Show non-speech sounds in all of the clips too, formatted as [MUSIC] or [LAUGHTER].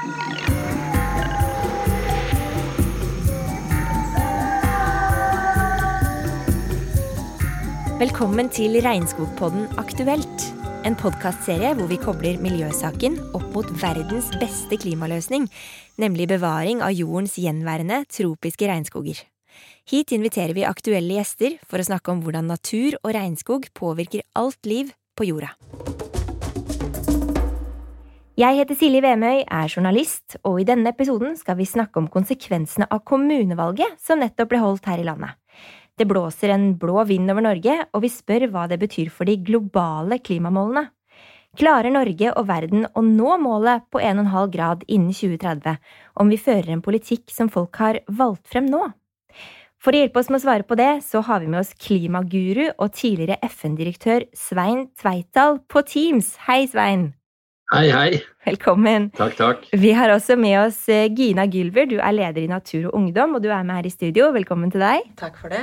Velkommen til Regnskogpodden Aktuelt. En podkastserie hvor vi kobler miljøsaken opp mot verdens beste klimaløsning, nemlig bevaring av jordens gjenværende tropiske regnskoger. Hit inviterer vi aktuelle gjester for å snakke om hvordan natur og regnskog påvirker alt liv på jorda. Jeg heter Silje Vemøy, er journalist, og i denne episoden skal vi snakke om konsekvensene av kommunevalget som nettopp ble holdt her i landet. Det blåser en blå vind over Norge, og vi spør hva det betyr for de globale klimamålene. Klarer Norge og verden å nå målet på 1,5 grad innen 2030 om vi fører en politikk som folk har valgt frem nå? For å hjelpe oss med å svare på det, så har vi med oss klimaguru og tidligere FN-direktør Svein Tveital på Teams. Hei, Svein! Hei, hei. Velkommen. Takk, takk. Vi har også med oss eh, Gina Gylver. Du er leder i Natur og Ungdom, og du er med her i studio. Velkommen til deg. Takk for det.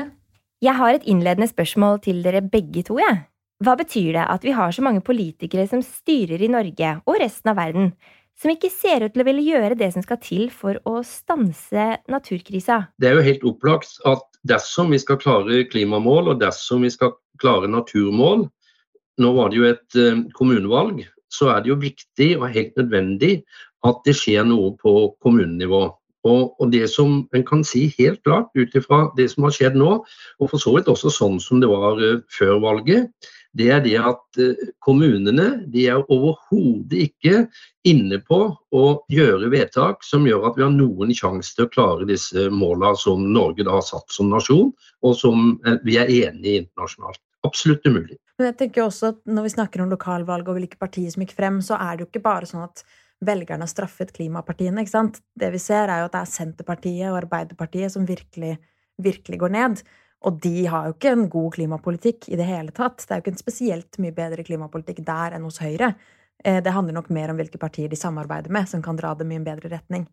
Jeg har et innledende spørsmål til dere begge to. Ja. Hva betyr det at vi har så mange politikere som styrer i Norge og resten av verden, som ikke ser ut til å ville gjøre det som skal til for å stanse naturkrisa? Det er jo helt opplagt at dersom vi skal klare klimamål, og dersom vi skal klare naturmål Nå var det jo et eh, kommunevalg, så er det jo viktig og helt nødvendig at det skjer noe på kommunenivå. Og, og, det som en kan si helt klart ut ifra det som har skjedd nå, og for så vidt også sånn som det var uh, før valget, det er det at uh, kommunene de er overhodet ikke inne på å gjøre vedtak som gjør at vi har noen sjanse til å klare disse målene som Norge da har satt som nasjon, og som uh, vi er enige i internasjonalt. Absolutt umulig. Men jeg tenker også at Når vi snakker om lokalvalg og hvilke partier som gikk frem, så er det jo ikke bare sånn at velgerne har straffet klimapartiene. ikke sant? Det vi ser, er jo at det er Senterpartiet og Arbeiderpartiet som virkelig, virkelig går ned. Og de har jo ikke en god klimapolitikk i det hele tatt. Det er jo ikke en spesielt mye bedre klimapolitikk der enn hos Høyre. Eh, det handler nok mer om hvilke partier de samarbeider med, som kan dra dem i en bedre retning.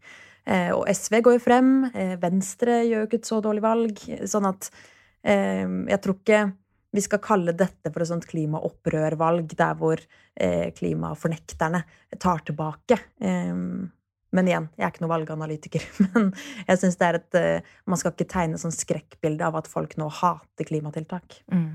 Eh, og SV går jo frem. Eh, Venstre gjør jo ikke et så dårlig valg. Sånn at jeg tror ikke vi skal kalle dette for et sånt klimaopprørvalg, der hvor eh, klimafornekterne tar tilbake. Eh, men igjen, jeg er ikke noen valganalytiker. [LAUGHS] Men jeg synes det er et eh, Man skal ikke tegne sånn skrekkbilde av at folk nå hater klimatiltak. Mm.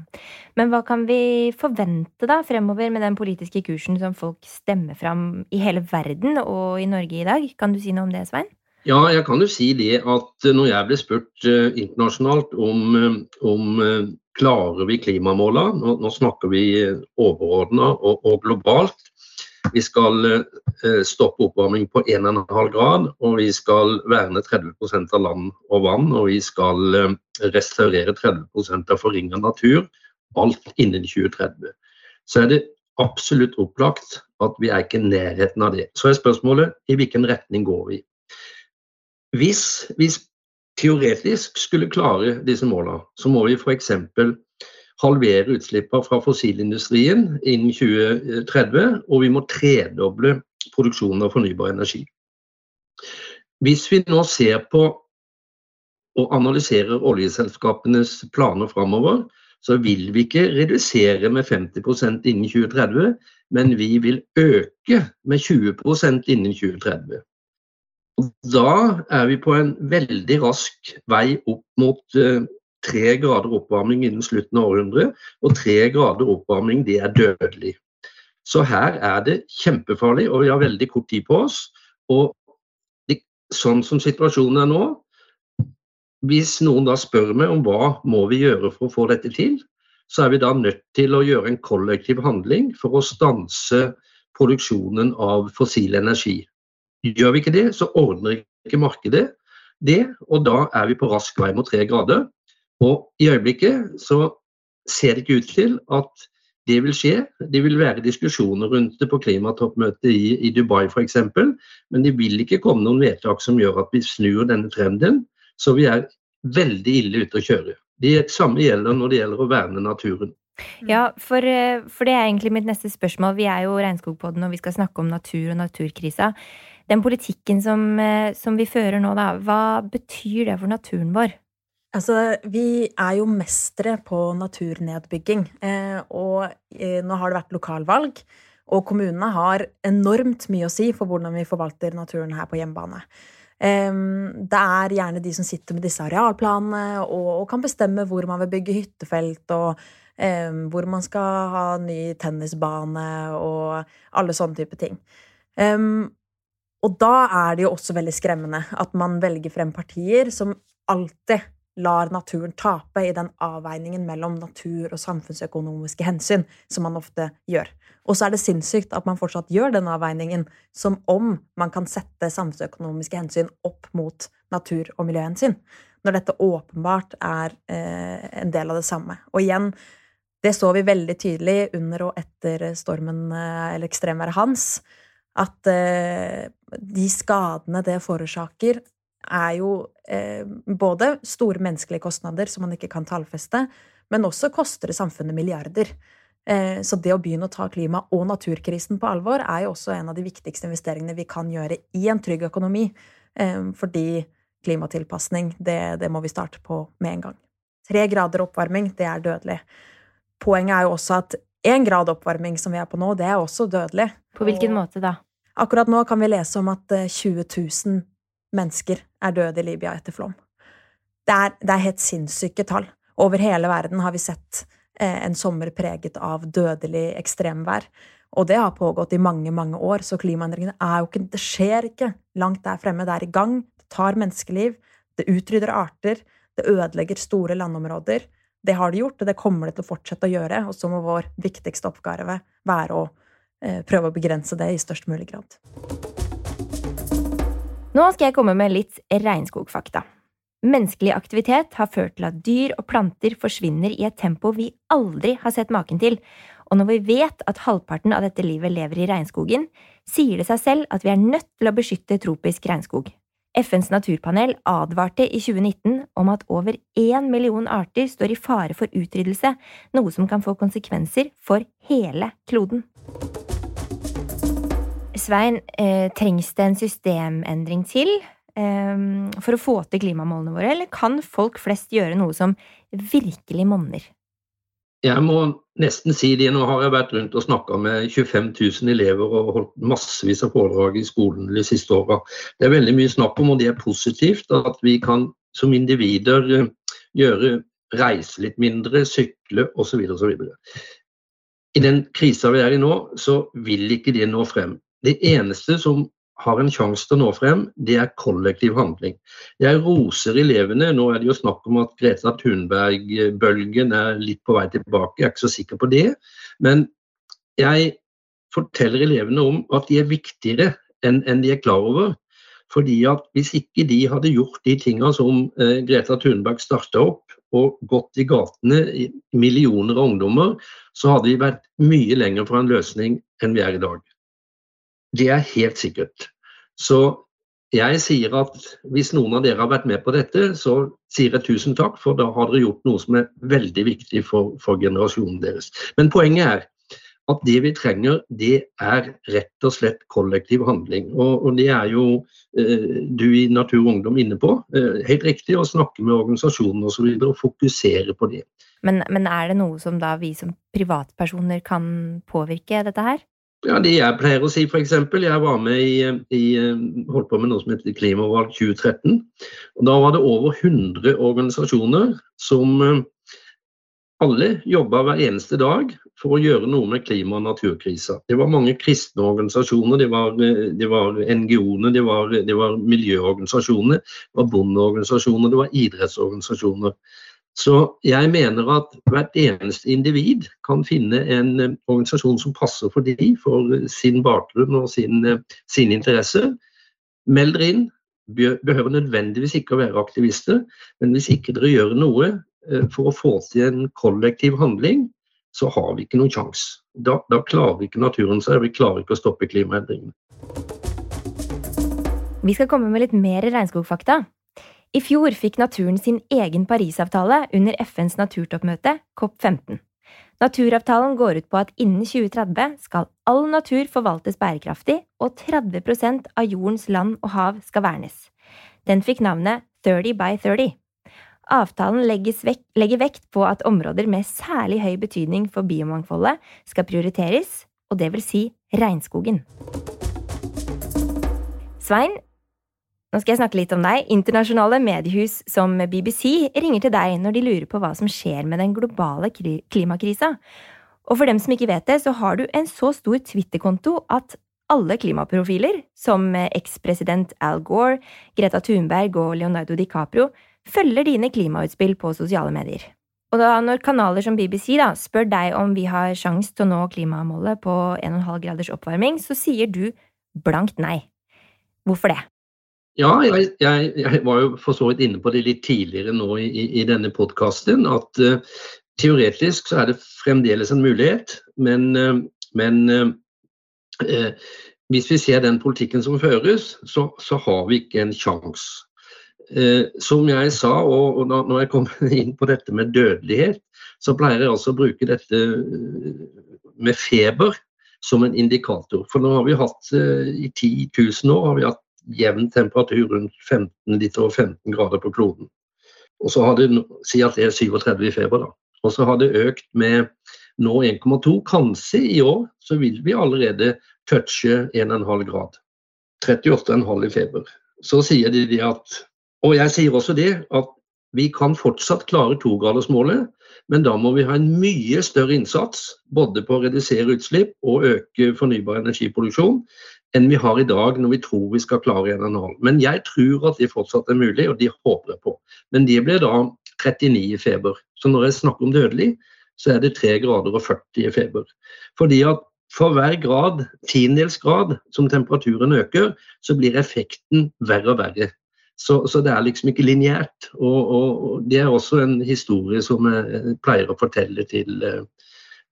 Men hva kan vi forvente da fremover med den politiske kursen som folk stemmer fram i hele verden og i Norge i dag? Kan du si noe om det, Svein? Ja, jeg kan jo si det at når jeg ble spurt uh, internasjonalt om, uh, om klarer vi klimamåla, nå, nå snakker vi overordna og, og, globalt. Vi skal stoppe oppvarming på 1,5 grad, og vi skal verne 30% av land og vann. Og vi skal restaurere 30% av forringa natur. Alt innen 2030. Så er det absolutt opplagt at vi er ikke i nærheten av det. Så er spørsmålet i hvilken retning går vi. Hvis vi teoretisk skulle klare disse målene, så må vi f.eks. halvere utslippene fra fossilindustrien innen 2030, og vi må tredoble produksjonen av fornybar energi. Hvis vi nå ser på og analyserer oljeselskapenes planer framover, så vil vi ikke redusere med 50% innen 2030, men vi vil øke med 20% innen 2030. Da er vi på en veldig rask vei opp mot eh, tre grader oppvarming innen slutten av århundret, og tre grader oppvarming det er dødelig. Så her er det kjempefarlig, og vi har veldig kort tid på oss. Og sånn som situasjonen er nå, hvis noen da spør meg om hva må vi gjøre for å få dette til, så er vi da nødt til å gjøre en kollektiv handling for å stanse produksjonen av fossil energi. Gjør vi ikke det, så ordner ikke markedet det, og da er vi på rask vei mot tre grader. Og i øyeblikket så ser det ikke ut til at det vil skje. Det vil være diskusjoner rundt det på klimatoppmøtet i, i Dubai f.eks., men det vil ikke komme noen vedtak som gjør at vi snur denne trenden. Så vi er veldig ille ute å kjøre. Det samme gjelder når det gjelder å verne naturen. Ja, for, for, det er egentlig mitt neste spørsmål. Vi er jo Regnskogpodden, og vi skal snakke om natur og naturkrisa. Den politikken som, eh, som, vi fører nå, da, hva betyr det for naturen vår? Altså, vi er jo mestere på naturnedbygging. Eh, og eh, nå har det vært lokalvalg. Og kommunene har enormt mye å si for hvordan vi forvalter naturen her på hjemmebane. Det er gjerne de som sitter med disse arealplanene og, kan bestemme hvor man vil bygge hyttefelt, og hvor man skal ha ny tennisbane og alle sånne type ting. Og da er det jo også veldig skremmende at man velger frem partier som alltid lar naturen tape i den avveiningen mellom natur- og samfunnsøkonomiske hensyn som man ofte gjør. Og så er det sinnssykt at man fortsatt gjør den avveiningen som om man kan sette samfunnsøkonomiske hensyn opp mot natur- og miljøhensyn, når dette åpenbart er eh, en del av det samme. Og igjen, det så vi veldig tydelig under og etter stormen, eh, eller ekstremværet Hans, at eh, de skadene det forårsaker, er jo eh, både store menneskelige kostnader som man ikke kan tallfeste, men også koster det samfunnet milliarder. Eh, så det å begynne å ta klima- og naturkrisen på alvor er jo også en av de viktigste investeringene vi kan gjøre i en trygg økonomi. Eh, fordi klimatilpasning, det, det må vi starte på med en gang. Tre grader oppvarming, det er dødelig. Poenget er jo også at én grad oppvarming som vi er på nå, det er også dødelig. På hvilken måte da? Akkurat nå kan vi lese om at 20 000 mennesker er døde i Libya etter flom. Det er, det er helt sinnssyke tall. Over hele verden har vi sett eh, en sommer preget av dødelig ekstremvær. Og det har pågått i mange, mange år, så klimaendringene er jo ikke Det skjer ikke langt der fremme. Det er i gang. Det tar menneskeliv. Det utrydder arter. Det ødelegger store landområder. Det har det gjort, og det kommer det til å fortsette å gjøre. Og så må vår viktigste oppgave være å eh, prøve å begrense det i størst mulig grad. Nå skal jeg komme med litt regnskogfakta. Menneskelig aktivitet har ført til at dyr og planter forsvinner i et tempo vi aldri har sett maken til, og når vi vet at halvparten av dette livet lever i regnskogen, sier det seg selv at vi er nødt til å beskytte tropisk regnskog. FNs naturpanel advarte i 2019 om at over én million arter står i fare for utryddelse, noe som kan få konsekvenser for hele kloden. Svein, eh, trengs det en systemendring til eh, for å få til klimamålene våre, eller kan folk flest gjøre noe som virkelig monner? Jeg må nesten si det. Nå har jeg vært rundt og snakka med 25 000 elever og holdt massevis av foredrag i skolen de siste åra. Det er veldig mye snakk om, og det er positivt, at vi kan som individer eh, gjøre reise litt mindre, sykle osv. osv. I den krisa vi er i nå, så vil ikke det nå frem. Det eneste som har en sjanse til å nå frem, det er kollektiv handling. Jeg roser elevene. Nå er det jo snakk om at Greta Thunberg-bølgen er litt på vei tilbake, jeg er ikke så sikker på det. Men jeg forteller elevene om at de er viktigere enn, de er klar over. Fordi at Hvis ikke de hadde gjort de tingene som eh, Greta Thunberg starta opp, og gått i gatene, millioner av ungdommer, så hadde vi vært mye lenger fra en løsning enn vi er i dag. Det er helt sikkert. Så jeg sier at hvis noen av dere har vært med på dette, så sier jeg tusen takk, for da har dere gjort noe som er veldig viktig for, for generasjonen deres. Men poenget er at det vi trenger, det er rett og slett kollektiv handling. Og, og det er jo eh, du i Natur og Ungdom inne på. Eh, helt riktig å snakke med organisasjonene osv. Og, og fokusere på det. Men, men, er det noe som da vi som privatpersoner kan påvirke dette her? Ja, Det jeg pleier å si, f.eks. Jeg var med i, i, holdt på med noe som heter Klimavalg 2013. og Da var det over 100 organisasjoner som eh, alle jobba hver eneste dag for å gjøre noe med klima- og naturkrisa. Det var mange kristne organisasjoner, det var, det var NGO-ene, det var miljøorganisasjoner, det var bondeorganisasjoner, det var idrettsorganisasjoner. Så jeg mener at hvert eneste individ kan finne en eh, organisasjon som passer for de, for sin bakgrunn og sin, eh, sine interesser. Meld dere inn. Behøver nødvendigvis ikke å være aktivister, men hvis ikke dere gjør noe eh, for å få til en kollektiv handling, så har vi ikke noen sjanse. Da, da klarer ikke naturen seg, vi klarer ikke å stoppe klimaendringene. Vi skal komme med litt mer regnskogfakta. I fjor fikk naturen sin egen Parisavtale under FNs naturtoppmøte, COP15. Naturavtalen går ut på at innen 2030 skal all natur forvaltes bærekraftig, og 30% av jordens land og hav skal vernes. Den fikk navnet 30 by 30. Avtalen vekt, legger vekt på at områder med særlig høy betydning for biomangfoldet skal prioriteres, og det vil si regnskogen. Svein, nå skal jeg snakke litt om deg. Internasjonale mediehus som BBC ringer til deg når de lurer på hva som skjer med den globale klimakrisa. Og for dem som ikke vet det, så har du en så stor Twitter-konto at alle klimaprofiler, som ekspresident Al Gore, Greta Thunberg og Leonardo DiCaprio, følger dine klimautspill på sosiale medier. Og da når kanaler som BBC da, spør deg om vi har sjanse til å nå klimamålet på 1,5 graders oppvarming, så sier du blankt nei. Hvorfor det? Ja, jeg, jeg, jeg, var jo for så vidt inne på det litt tidligere nå i, i denne podkasten. At uh, teoretisk så er det fremdeles en mulighet, men, uh, men uh, hvis vi ser den politikken som føres, så, så har vi ikke en sjanse. som jeg sa, og, og da, når jeg kommer [LAUGHS] inn på dette med dødelighet, så pleier jeg også å bruke dette med feber som en indikator. For nå har vi hatt i 10 000 år har vi hatt jevn temperatur rundt 15, litt over 15 grader på kloden. Og så har det, Si at det er 37 i feber, da. Og så har det økt med nå 1,2. Kanskje i år så vil vi allerede touche 1,5 grad. 38,5 i feber. Så sier de at Og jeg sier også det at vi kan fortsatt klare togradersmålet, men da må vi ha en mye større innsats både på å redusere utslipp og øke fornybar energiproduksjon enn vi har i dag når vi tror vi skal klare 1,5. Men jeg tror at det fortsatt er mulig, og de håper jeg på. Men det blir da 39 i feber. Så når jeg snakker om dødelig, så er det 3 grader og 40 i feber. Fordi at for hver grad, tiendedels grad som temperaturen øker, så blir effekten verre og verre. Så, så det er liksom ikke lineært. Og, og, og, det er også en historie som jeg pleier å fortelle til,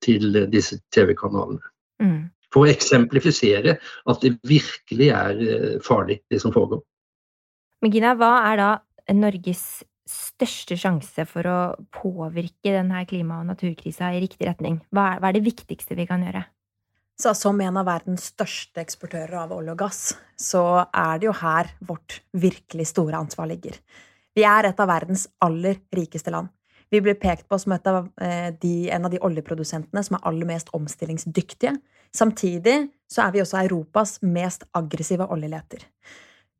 til disse TV-kanalene. Mm for å eksemplifisere at det virkelig er eh, farlig, det som foregår. Men Gina, hva er da Norges største sjanse for å påvirke denne klima- og naturkrisa i riktig retning? Hva er, hva er det viktigste vi kan gjøre? Så som en av verdens største eksportører av olje og gass, så er det jo her vårt virkelig store ansvar ligger. Vi er et av verdens aller rikeste land. Vi blir pekt på som av eh, de, en av de oljeprodusentene som er aller mest omstillingsdyktige. Samtidig så er vi også Europas mest aggressive oljeleter.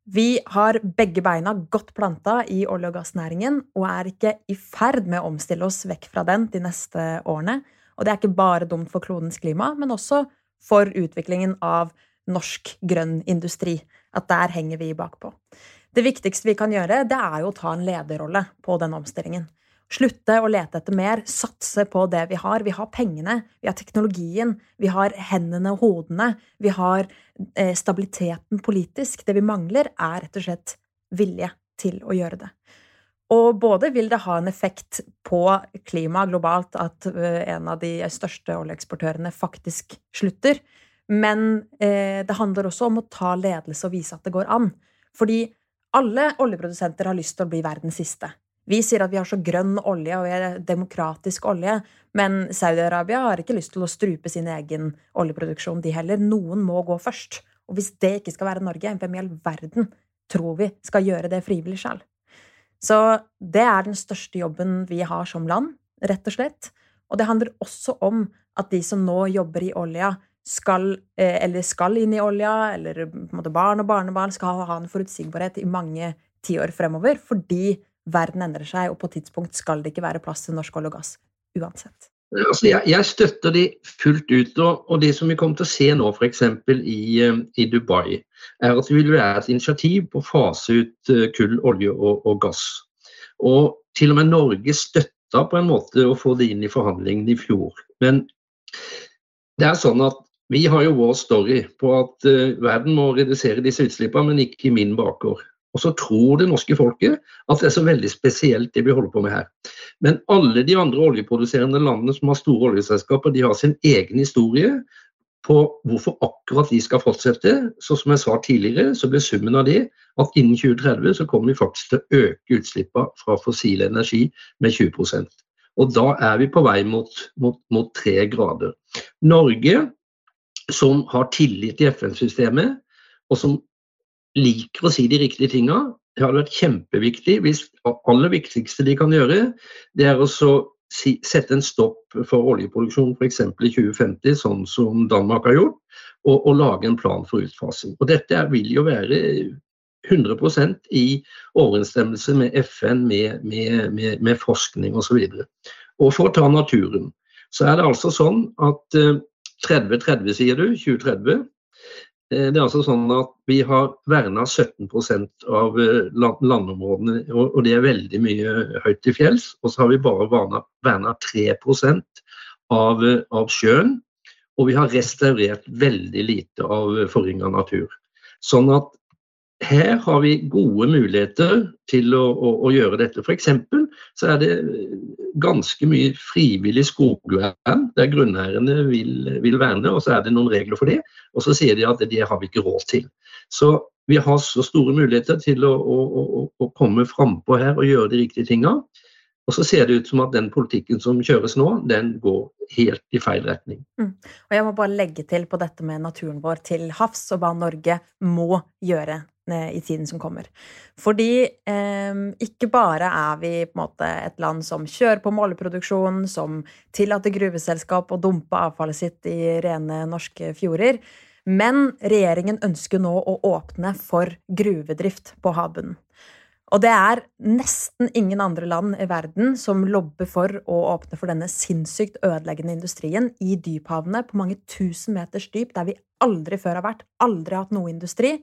Vi har begge beina godt planta i olje- og gassnæringen og er ikke i ferd med å omstille oss vekk fra den de neste årene. Og det er ikke bare dumt for klodens klima, men også for utviklingen av norsk grønn industri. At der henger vi bakpå. Det viktigste vi kan gjøre, det er jo å ta en lederrolle på den omstillingen. Slutte å lete etter mer, satse på det vi har. Vi har pengene, vi har teknologien, vi har hendene og hodene. Vi har eh, stabiliteten politisk. Det vi mangler, er rett og slett vilje til å gjøre det. Og både vil det ha en effekt på klimaet globalt at eh, en av de største oljeeksportørene faktisk slutter, men eh, det handler også om å ta ledelse og vise at det går an. Fordi alle oljeprodusenter har lyst til å bli verdens siste. Vi sier at vi har så grønn olje og er demokratisk olje, men Saudi-Arabia har ikke lyst til å strupe sin egen oljeproduksjon, de heller. Noen må gå først. Og hvis det ikke skal være Norge, hvem i all verden tror vi skal gjøre det frivillig sjøl? Så det er den største jobben vi har som land, rett og slett. Og det handler også om at de som nå jobber i olja, skal, eh, eller skal inn i olja, eller barn og barnebarn skal ha en forutsigbarhet i mange tiår fremover, fordi verden endrer seg, og på et tidspunkt skal det ikke være plass til norsk olje og gass uansett. Altså, jeg, jeg, støtter de fullt ut. Og, og, det som vi kommer til å se nå f.eks. I, eh, i Dubai, er at det vil være et initiativ på å fase ut eh, kull, olje og, og, gass. Og til og med Norge støtta på en måte å få det inn i forhandlingene i fjor. Men det er sånn at vi har jo vår story på at uh, verden må redusere disse utslippene, men ikke i min bakgård. Og så tror det norske folket at det er så veldig spesielt det vi holder på med her. Men alle de andre oljeproduserende landene som har store oljeselskaper, de har sin egen historie på hvorfor akkurat de skal fortsette. Så som jeg sa tidligere, så blir summen av det at innen 2030 så kommer vi faktisk til å øke utslippene fra fossil energi med 20% Og da er vi på vei mot, mot, mot tre grader. Norge, som har tillit til FN-systemet, og som liker å si de riktige tinga. Det hadde vært kjempeviktig hvis det aller viktigste de kan gjøre, det er å sette en stopp for oljeproduksjon f.eks. i 2050, sånn som Danmark har gjort, og, og, lage en plan for utfasing. Og Dette vil jo være 100% i overensstemmelse med FN, med, med, med, med forskning osv. Og, og for å ta naturen, så er det altså sånn at 30-30, sier du, 2030 Eh, det er altså sånn at Vi har verna 17 av eh, landområdene, og det er veldig mye høyt til fjells. Og så har vi bare verna 3 av, eh, av sjøen. Og vi har restaurert veldig lite av forringa natur. Sånn at her har vi gode muligheter til å, å, å gjøre dette. F.eks. så er det ganske mye frivillig skogvern, der grunneierne vil, vil, verne. og Så er det noen regler for det, og så sier de at det har vi ikke råd til. Så vi har så store muligheter til å, å, komme frampå her og gjøre de riktige tinga. Og så ser det ut som at den politikken som kjøres nå, den går helt i feil retning. Mm. Og jeg må bare legge til på dette med naturen vår til havs, og hva Norge må gjøre Eh, i tiden som kommer. Fordi eh, ikke bare er vi på en måte et land som kjører på måleproduksjon, som tillater gruveselskap å dumpe avfallet sitt i rene norske fjorder, men regjeringen ønsker nå å åpne for gruvedrift på havbunnen. Og det er nesten ingen andre land i verden som lobber for å åpne for denne sinnssykt ødeleggende industrien i dyphavene på mange tusen meters dyp, der vi aldri før har vært, aldri har hatt noe industri.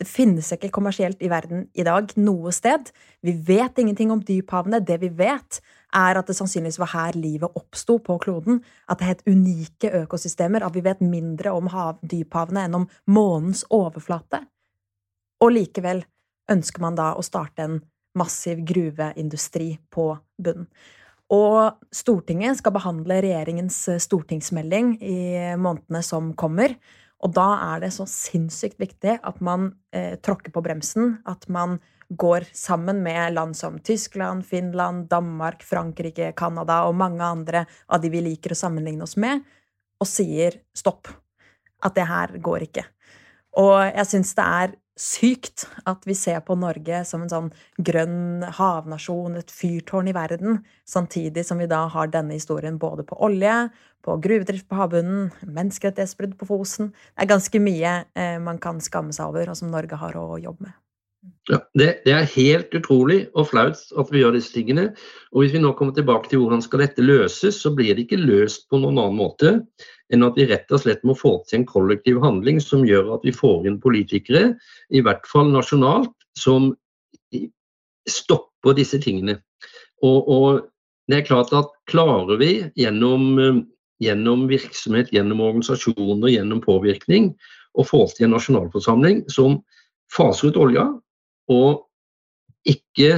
Det finnes ikke kommersielt i verden i dag noe sted. Vi vet ingenting om dyphavene. Det vi vet, er at det sannsynligvis var her livet oppsto på kloden. At det helt unike økosystemer. At vi vet mindre om dyphavene enn om månens overflate. Og likevel ønsker man da å starte en massiv gruveindustri på bunnen. Og Stortinget skal behandle regjeringens stortingsmelding i månedene som kommer. Og da er det så sinnssykt viktig at man eh, tråkker på bremsen. At man går sammen med land som Tyskland, Finland, Danmark, Frankrike, Canada og mange andre av de vi liker å sammenligne oss med, og sier stopp. At det her går ikke. Og jeg syns det er sykt at vi ser på Norge som en sånn grønn havnasjon, et fyrtårn i verden, samtidig som vi da har denne historien både på olje, på gruvedrift på havbunnen, menneskerettighetsbrudd på Fosen. Det er ganske mye eh, man kan skamme seg over, og som Norge har å jobbe med. Ja, det, det, er helt utrolig og flaut at vi gjør disse tingene. Og hvis vi nå kommer tilbake til hvordan skal dette løses, så blir det ikke løst på noen annen måte enn at vi rett og slett må få til en kollektiv handling som gjør at vi får inn politikere, i hvert fall nasjonalt, som stopper disse tingene. Og, og det er klart at klarer vi gjennom, gjennom virksomhet, gjennom organisasjoner, gjennom påvirkning å få til en nasjonalforsamling som faser ut olja, og ikke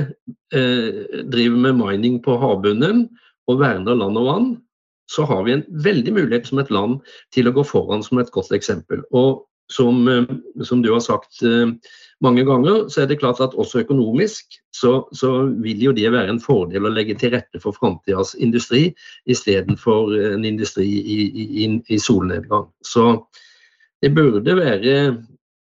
eh, driver med mining på havbunnen og verner land og vann, så har vi en veldig mulighet som et land til å gå foran som et godt eksempel. Og som, eh, som du har sagt eh, mange ganger, så er det klart at også økonomisk så, så vil jo det være en fordel å legge til rette for framtidas industri istedenfor en industri i, i, i, solnedgang. Så det burde være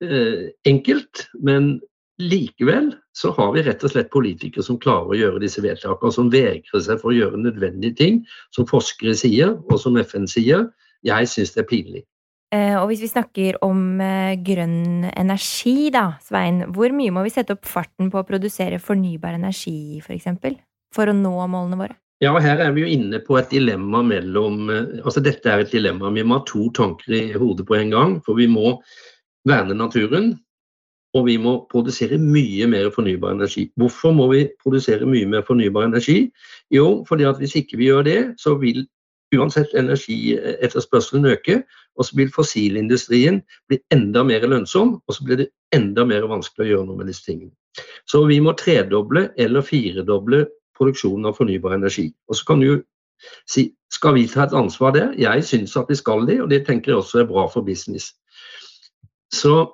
eh, enkelt, men Likevel så har vi rett og slett politikere som klarer å gjøre disse vedtakene, som vegrer seg for å gjøre nødvendige ting, som forskere sier, og som FN sier. Jeg syns det er pinlig. Eh, og hvis vi snakker om eh, grønn energi, da, Svein, hvor mye må vi sette opp farten på å produsere fornybar energi, f.eks., for, eksempel, for å nå målene våre? Ja, her er vi jo inne på et dilemma mellom eh, Altså dette er et dilemma. Vi må ha to tanker i hodet på en gang. For vi må verne naturen, og vi må produsere mye mer fornybar energi. Hvorfor må vi produsere mye mer fornybar energi? Jo, fordi at hvis ikke vi gjør det, så vil uansett energietterspørselen øke, og så vil fossilindustrien bli enda mer lønnsom, og så blir det enda mer vanskelig å gjøre noe med disse tingene. Så vi må tredoble eller firedoble produksjonen av fornybar energi. Og så kan du si skal vi ta et ansvar der? Jeg syns at vi skal det, og det tenker jeg også er bra for business. Så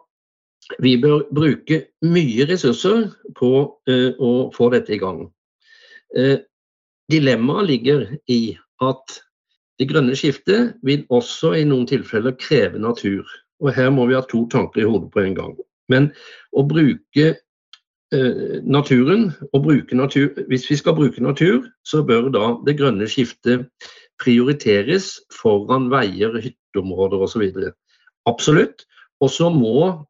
vi bør bruke mye ressurser på uh, å få dette i gang. Uh, dilemmaet ligger i at det grønne skiftet vil også i noen tilfeller kreve natur. Og her må vi ha to tanker i hodet på en gang. Men å bruke uh, naturen og bruke natur Hvis vi skal bruke natur, så bør da det grønne skiftet prioriteres foran veier, hytteområder osv. Absolutt. Og så må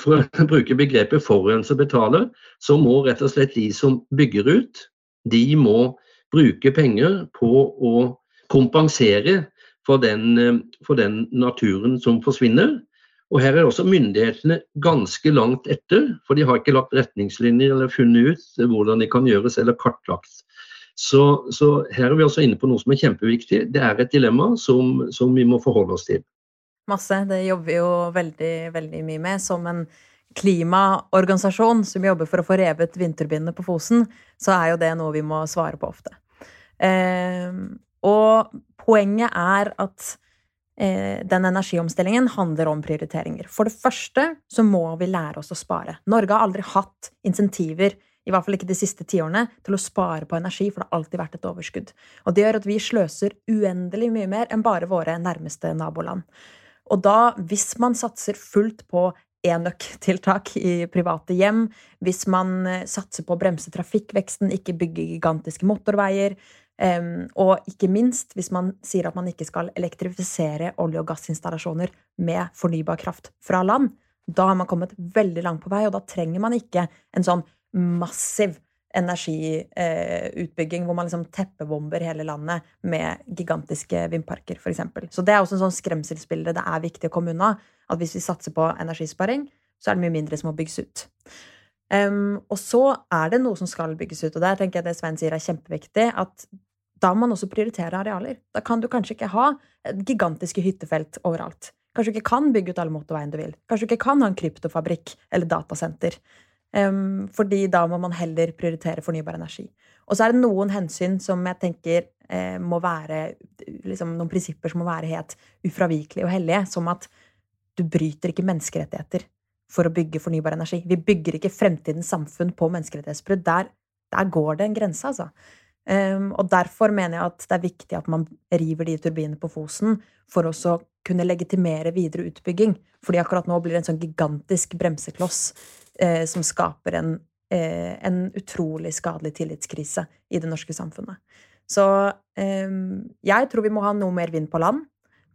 for å bruke begrepet forurenser betaler, så må rett og slett de som bygger ut, de må bruke penger på å kompensere for den, for den naturen som forsvinner. Og her er også myndighetene ganske langt etter, for de har ikke lagt retningslinjer eller funnet ut hvordan de kan gjøres, eller kartlagt. Så, så her er vi også inne på noe som er kjempeviktig. Det er et dilemma som, som vi må forholde oss til. Masse. Det jobber vi jo veldig, veldig mye med. Som en klimaorganisasjon som jobber for å få revet vindturbinene på Fosen, så er jo det noe vi må svare på ofte. Eh, og poenget er at eh, den energiomstillingen handler om prioriteringer. For det første så må vi lære oss å spare. Norge har aldri hatt insentiver i hvert fall ikke de siste tiårene, til å spare på energi, for det har alltid vært et overskudd. Og det gjør at vi sløser uendelig mye mer enn bare våre nærmeste naboland. Og da, hvis man satser fullt på enøktiltak i private hjem, hvis man eh, satser på å bremse trafikkveksten, ikke bygge gigantiske motorveier, og ikke minst hvis man sier at man ikke skal elektrifisere olje- og gassinstallasjoner med fornybar kraft fra land, da har man kommet veldig langt på vei, og da trenger man ikke en sånn massiv energiutbygging hvor man liksom teppebomber hele landet med gigantiske vindparker, f.eks. Så det er også en sånn skremselsbilde det er viktig å komme unna. At hvis vi satser på energisparing, så er det mye mindre som må bygges ut. Um, og så er det noe som skal bygges ut, og der tenker jeg det Svein sier er kjempeviktig. at da må man også prioritere arealer. Da kan du kanskje ikke ha gigantiske hyttefelt overalt. Kanskje du ikke kan bygge ut alle motorveiene du vil. Kanskje du ikke kan ha en kryptofabrikk eller datasenter. Um, fordi da må man heller prioritere fornybar energi. Og så er det noen hensyn som jeg tenker eh, må være liksom, Noen prinsipper som må være helt ufravikelige og hellige. Som at du bryter ikke menneskerettigheter for å bygge fornybar energi. Vi bygger ikke fremtidens samfunn på menneskerettighetsbrudd. Der, der går det en grense, altså. Um, og derfor mener jeg at det er viktig at man river de turbinene på Fosen for å kunne legitimere videre utbygging. Fordi akkurat nå blir det en sånn gigantisk bremsekloss eh, som skaper en, eh, en, utrolig skadelig tillitskrise i det norske samfunnet. Så eh, jeg tror vi må ha noe mer vind på land,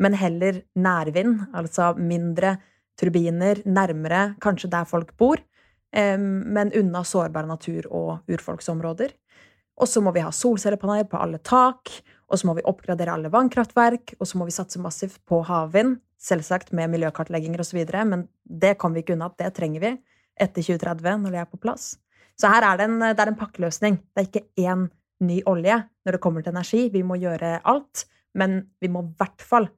men heller nærvind, altså mindre turbiner nærmere kanskje der folk bor, eh, men unna sårbare natur- og urfolksområder. Og så må vi ha solcellepaneler på alle tak, og så må vi oppgradere alle vannkraftverk, og så må vi satse massivt på havvind, selvsagt med miljøkartlegginger osv., men det kommer vi ikke unna, det trenger vi etter 2030, når de er på plass. Så her er det en, det er en pakkeløsning. Det er ikke én ny olje når det kommer til energi. Vi må gjøre alt, men vi må i hvert fall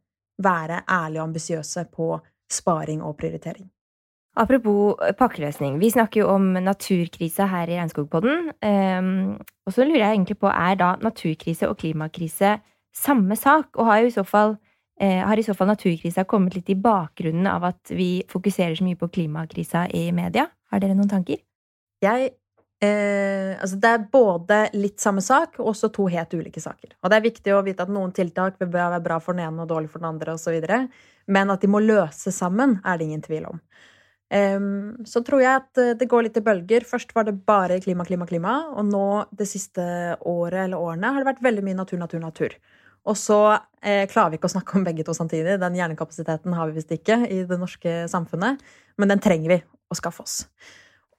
være ærlige og ambisiøse på sparing og prioritering. Apropos pakkeløsning. Vi snakker jo om naturkrisa her i Regnskogpodden. Um, og så lurer jeg egentlig på, er da naturkrise og klimakrise samme sak? Og har jo i så fall Eh, har i så fall naturkrisa kommet litt i bakgrunnen av at vi fokuserer så mye på klimakrisa i media? Har dere noen tanker? Jeg eh, Altså, det er både litt samme sak og også to helt ulike saker. Og det er viktig å vite at noen tiltak vil være bra for den ene og dårlig for den andre, osv. Men at de må løses sammen, er det ingen tvil om. Um, så tror jeg at det går litt i bølger. Først var det bare klima, klima, klima. Og nå det siste året eller årene har det vært veldig mye natur, natur, natur. Og så eh, klarer vi ikke å snakke om begge to samtidig. Den hjernekapasiteten har vi visst ikke i det norske samfunnet, men den trenger vi å skaffe oss.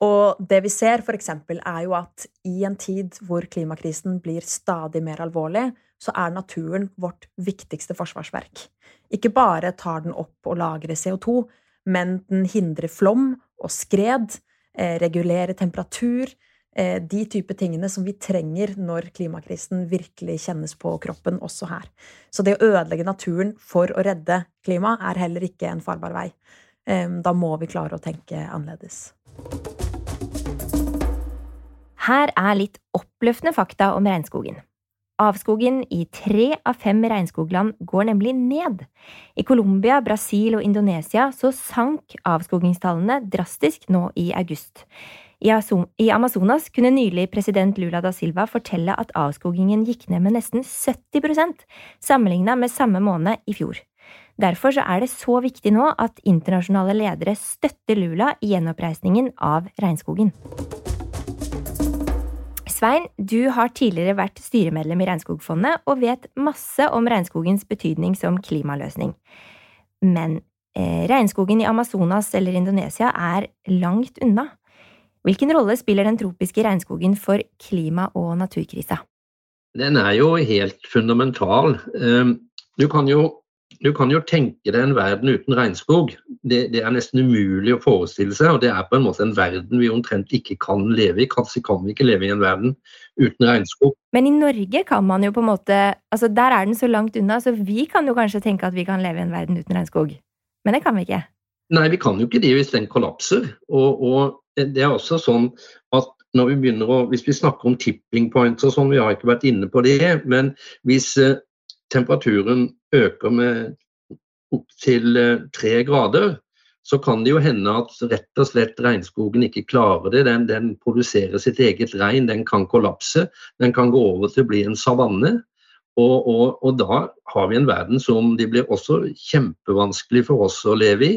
Og det vi ser, for eksempel, er jo at i en tid hvor klimakrisen blir stadig mer alvorlig, så er naturen vårt viktigste forsvarsverk. Ikke bare tar den opp og lagrer CO2, men den hindrer flom og skred, eh, regulerer temperatur, de type tingene som vi trenger når klimakrisen virkelig kjennes på kroppen, også her. Så det å ødelegge naturen for å redde klimaet er heller ikke en farbar vei. Da må vi klare å tenke annerledes. Her er litt oppløftende fakta om regnskogen. Avskogen i tre av fem regnskogland går nemlig ned. I Colombia, Brasil og Indonesia så sank avskogingstallene drastisk nå i august. I Amazonas kunne nylig president Lula da Silva fortelle at avskogingen gikk ned med nesten 70% sammenlignet med samme måned i fjor. Derfor er det så viktig nå at internasjonale ledere støtter Lula i gjenoppreisningen av regnskogen. Svein, du har tidligere vært styremedlem i Regnskogfondet og vet masse om regnskogens betydning som klimaløsning. Men eh, regnskogen i Amazonas eller Indonesia er langt unna. Hvilken rolle spiller den tropiske regnskogen for klima- og naturkrisa? Den er jo helt fundamental. Ehm, du kan jo, du kan jo tenke deg en verden uten regnskog. Det, det, er nesten umulig å forestille seg, og det er på en måte en verden vi omtrent ikke kan leve i. Kanskje kan vi ikke leve i en verden uten regnskog. Men i Norge kan man jo på en måte altså Der er den så langt unna, så vi kan jo kanskje tenke at vi kan leve i en verden uten regnskog. Men det kan vi ikke. Nei, vi kan jo ikke det hvis den kollapser. Og, og det er også sånn at når vi begynner å, Hvis vi snakker om tipping points og sånn, vi har ikke vært inne på det, men hvis eh, temperaturen øker med opp til eh, tre grader, så kan det jo hende at rett og slett regnskogen ikke klarer det. Den, den, produserer sitt eget regn, den kan kollapse. Den kan gå over til å bli en savanne. Og, og, og da har vi en verden som det blir også kjempevanskelig for oss å leve i.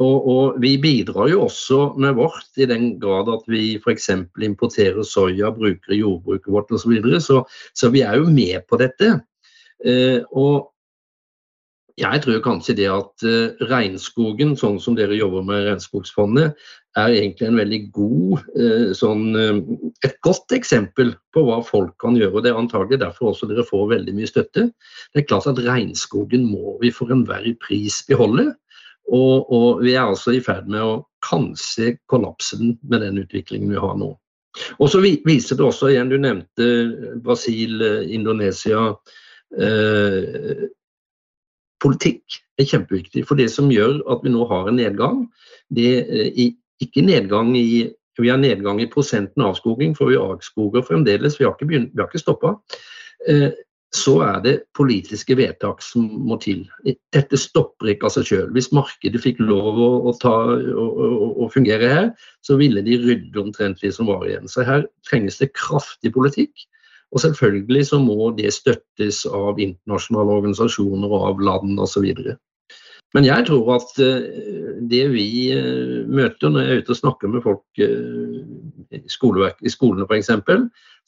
Og, og, vi bidrar jo også med vårt, i den grad at vi f.eks. importerer soya, bruker jordbruket vårt osv. Så, videre. så Så vi er jo med på dette. Eh, og jeg tror kanskje det at eh, regnskogen, sånn som dere jobber med Regnskogsfondet, er egentlig en veldig god eh, sånn, eh, et godt eksempel på hva folk kan gjøre. og Det er antagelig derfor også dere får veldig mye støtte. Det er klart at Regnskogen må vi for enhver pris beholde. Og, og, vi er altså i ferd med å kanskje kollapse den med den utviklingen vi har nå. Og så viser det også igjen, du nevnte Brasil, Indonesia. Eh, politikk er kjempeviktig. For det som gjør at vi nå har en nedgang, det er eh, ikke nedgang i vi har nedgang i prosenten avskoging, for vi avskoger fremdeles. Vi har ikke, begynt, vi ikke stoppa. Eh, så er det politiske vedtak som må til. Dette stopper ikke av seg sjøl. Hvis markedet fikk lov å, å, ta, å, å, fungere her, så ville de rydde omtrent de som var igjen. Så her trengs det kraftig politikk. Og selvfølgelig så må det støttes av internasjonale organisasjoner og av land osv. Men jeg tror at eh, det vi eh, møter når jeg er ute og snakker med folk eh, i, i skolene f.eks.,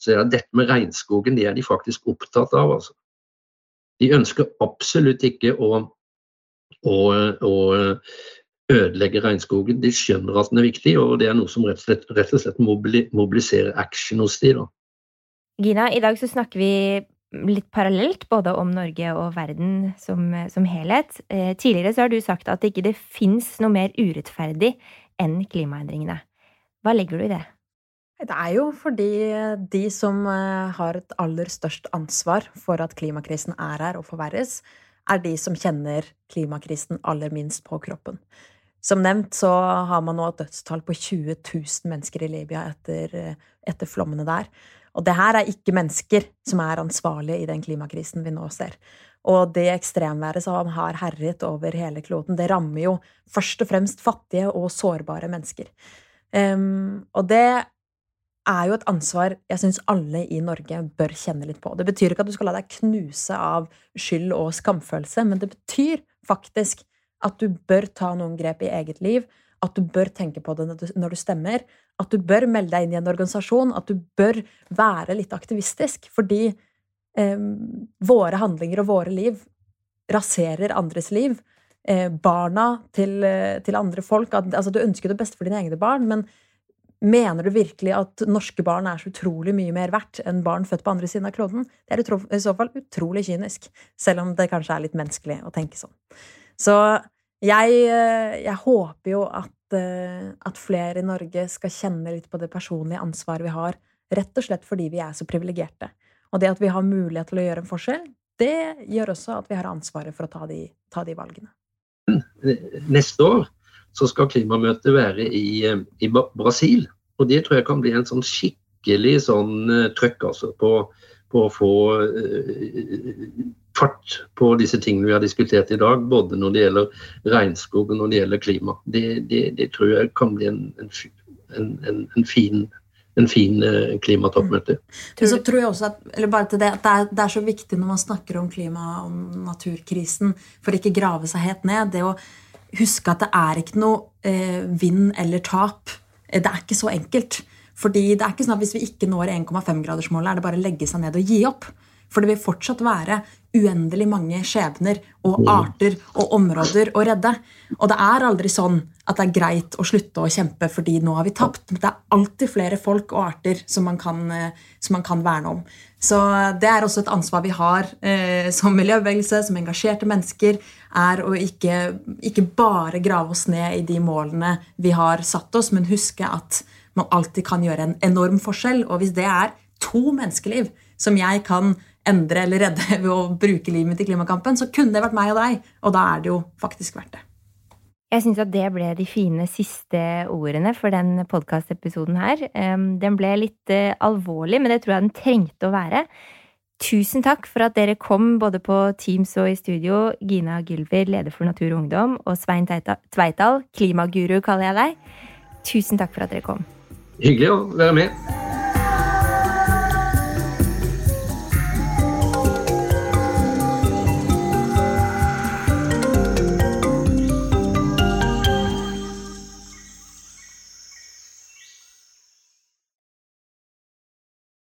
så er det dette med regnskogen det er de faktisk opptatt av. Altså. De ønsker absolutt ikke å, å, å ødelegge regnskogen. De skjønner at den er viktig, og det er noe som rett og slett, rett og slett mobiliserer action hos de. Da. Gina, i dag så snakker vi litt parallelt både om Norge og verden som, som helhet. Eh, tidligere så har du sagt at ikke det fins noe mer urettferdig enn klimaendringene. Hva legger du i det? Det er jo fordi de som eh, har et aller størst ansvar for at klimakrisen er her og forverres, er de som kjenner klimakrisen aller minst på kroppen. Som nevnt så har man nå et dødstall på 20 000 mennesker i Libya etter, eh, etter flommene der. Og det her er ikke mennesker som er ansvarlige i den klimakrisen vi nå ser. Og det ekstremværet som har herjet over hele kloden, det rammer jo først og fremst fattige og sårbare mennesker. Um, og det er jo et ansvar jeg syns alle i Norge bør kjenne litt på. Det betyr ikke at du skal la deg knuse av skyld og skamfølelse, men det betyr faktisk at du bør ta noen grep i eget liv, at du bør tenke på det når du stemmer, at du bør melde deg inn i en organisasjon, at du bør være litt aktivistisk, fordi eh, våre handlinger og våre liv raserer andres liv. Eh, barna til, eh, til, andre folk altså, Du ønsker det beste for dine egne barn, men Mener du virkelig at norske barn er så utrolig mye mer verdt enn barn født på andre siden av kloden? Det er i så fall utrolig kynisk, selv om det kanskje er litt menneskelig å tenke sånn. Så jeg, eh, jeg håper jo at, eh, at, flere i Norge skal kjenne litt på det personlige ansvaret vi har, rett og slett fordi vi er så privilegerte. Og det at vi har mulighet til å gjøre en forskjell, det gjør også at vi har ansvaret for å ta de, ta de valgene. Neste år så skal klimamøtet være i, eh, i, Brasil. Og det tror jeg kan bli en sånn skikkelig sånn uh, trøkk altså, på, på, å få uh, fart på disse tingene vi har diskutert i dag. Både når det gjelder regnskog og når det gjelder klima. Det, det, det tror jeg kan bli en, en, en, en fin en fin klimatoppmøte. Men så tror jeg også at, eller bare til det, at det er, det er så viktig når man snakker om klima- og naturkrisen, for ikke grave seg helt ned. det å huske at det er ikke noe eh, vinn eller tap. Det er ikke så enkelt. Fordi det er ikke sånn at Hvis vi ikke når 1,5-gradersmålet, er det bare å legge seg ned og gi opp. For det vil fortsatt være uendelig mange skjebner og mm. arter og områder å redde. Og det er aldri sånn at det er greit å slutte å kjempe fordi nå har vi tapt. Men det er alltid flere folk og arter som man kan, eh, som man kan verne om. Så det er også et ansvar vi har eh, som miljøbevegelse, som engasjerte mennesker, er å ikke, ikke bare grave oss ned i de målene vi har satt oss, men huske at man alltid kan gjøre en enorm forskjell. Og hvis det er to menneskeliv som jeg kan endre eller redde ved å bruke livet mitt i klimakampen, så kunne det vært meg og deg. Og da er det jo faktisk verdt det. Jeg syns at det ble de fine siste ordene for den podkastepisoden her. Den ble litt eh, alvorlig, men det tror jeg den trengte å være. Tusen takk for at dere kom både på Teams og i studio. Gina Gylver, leder for Natur og Ungdom, og Svein Tveital, klimaguru kaller jeg deg. Tusen takk for at dere kom. Hyggelig å være med.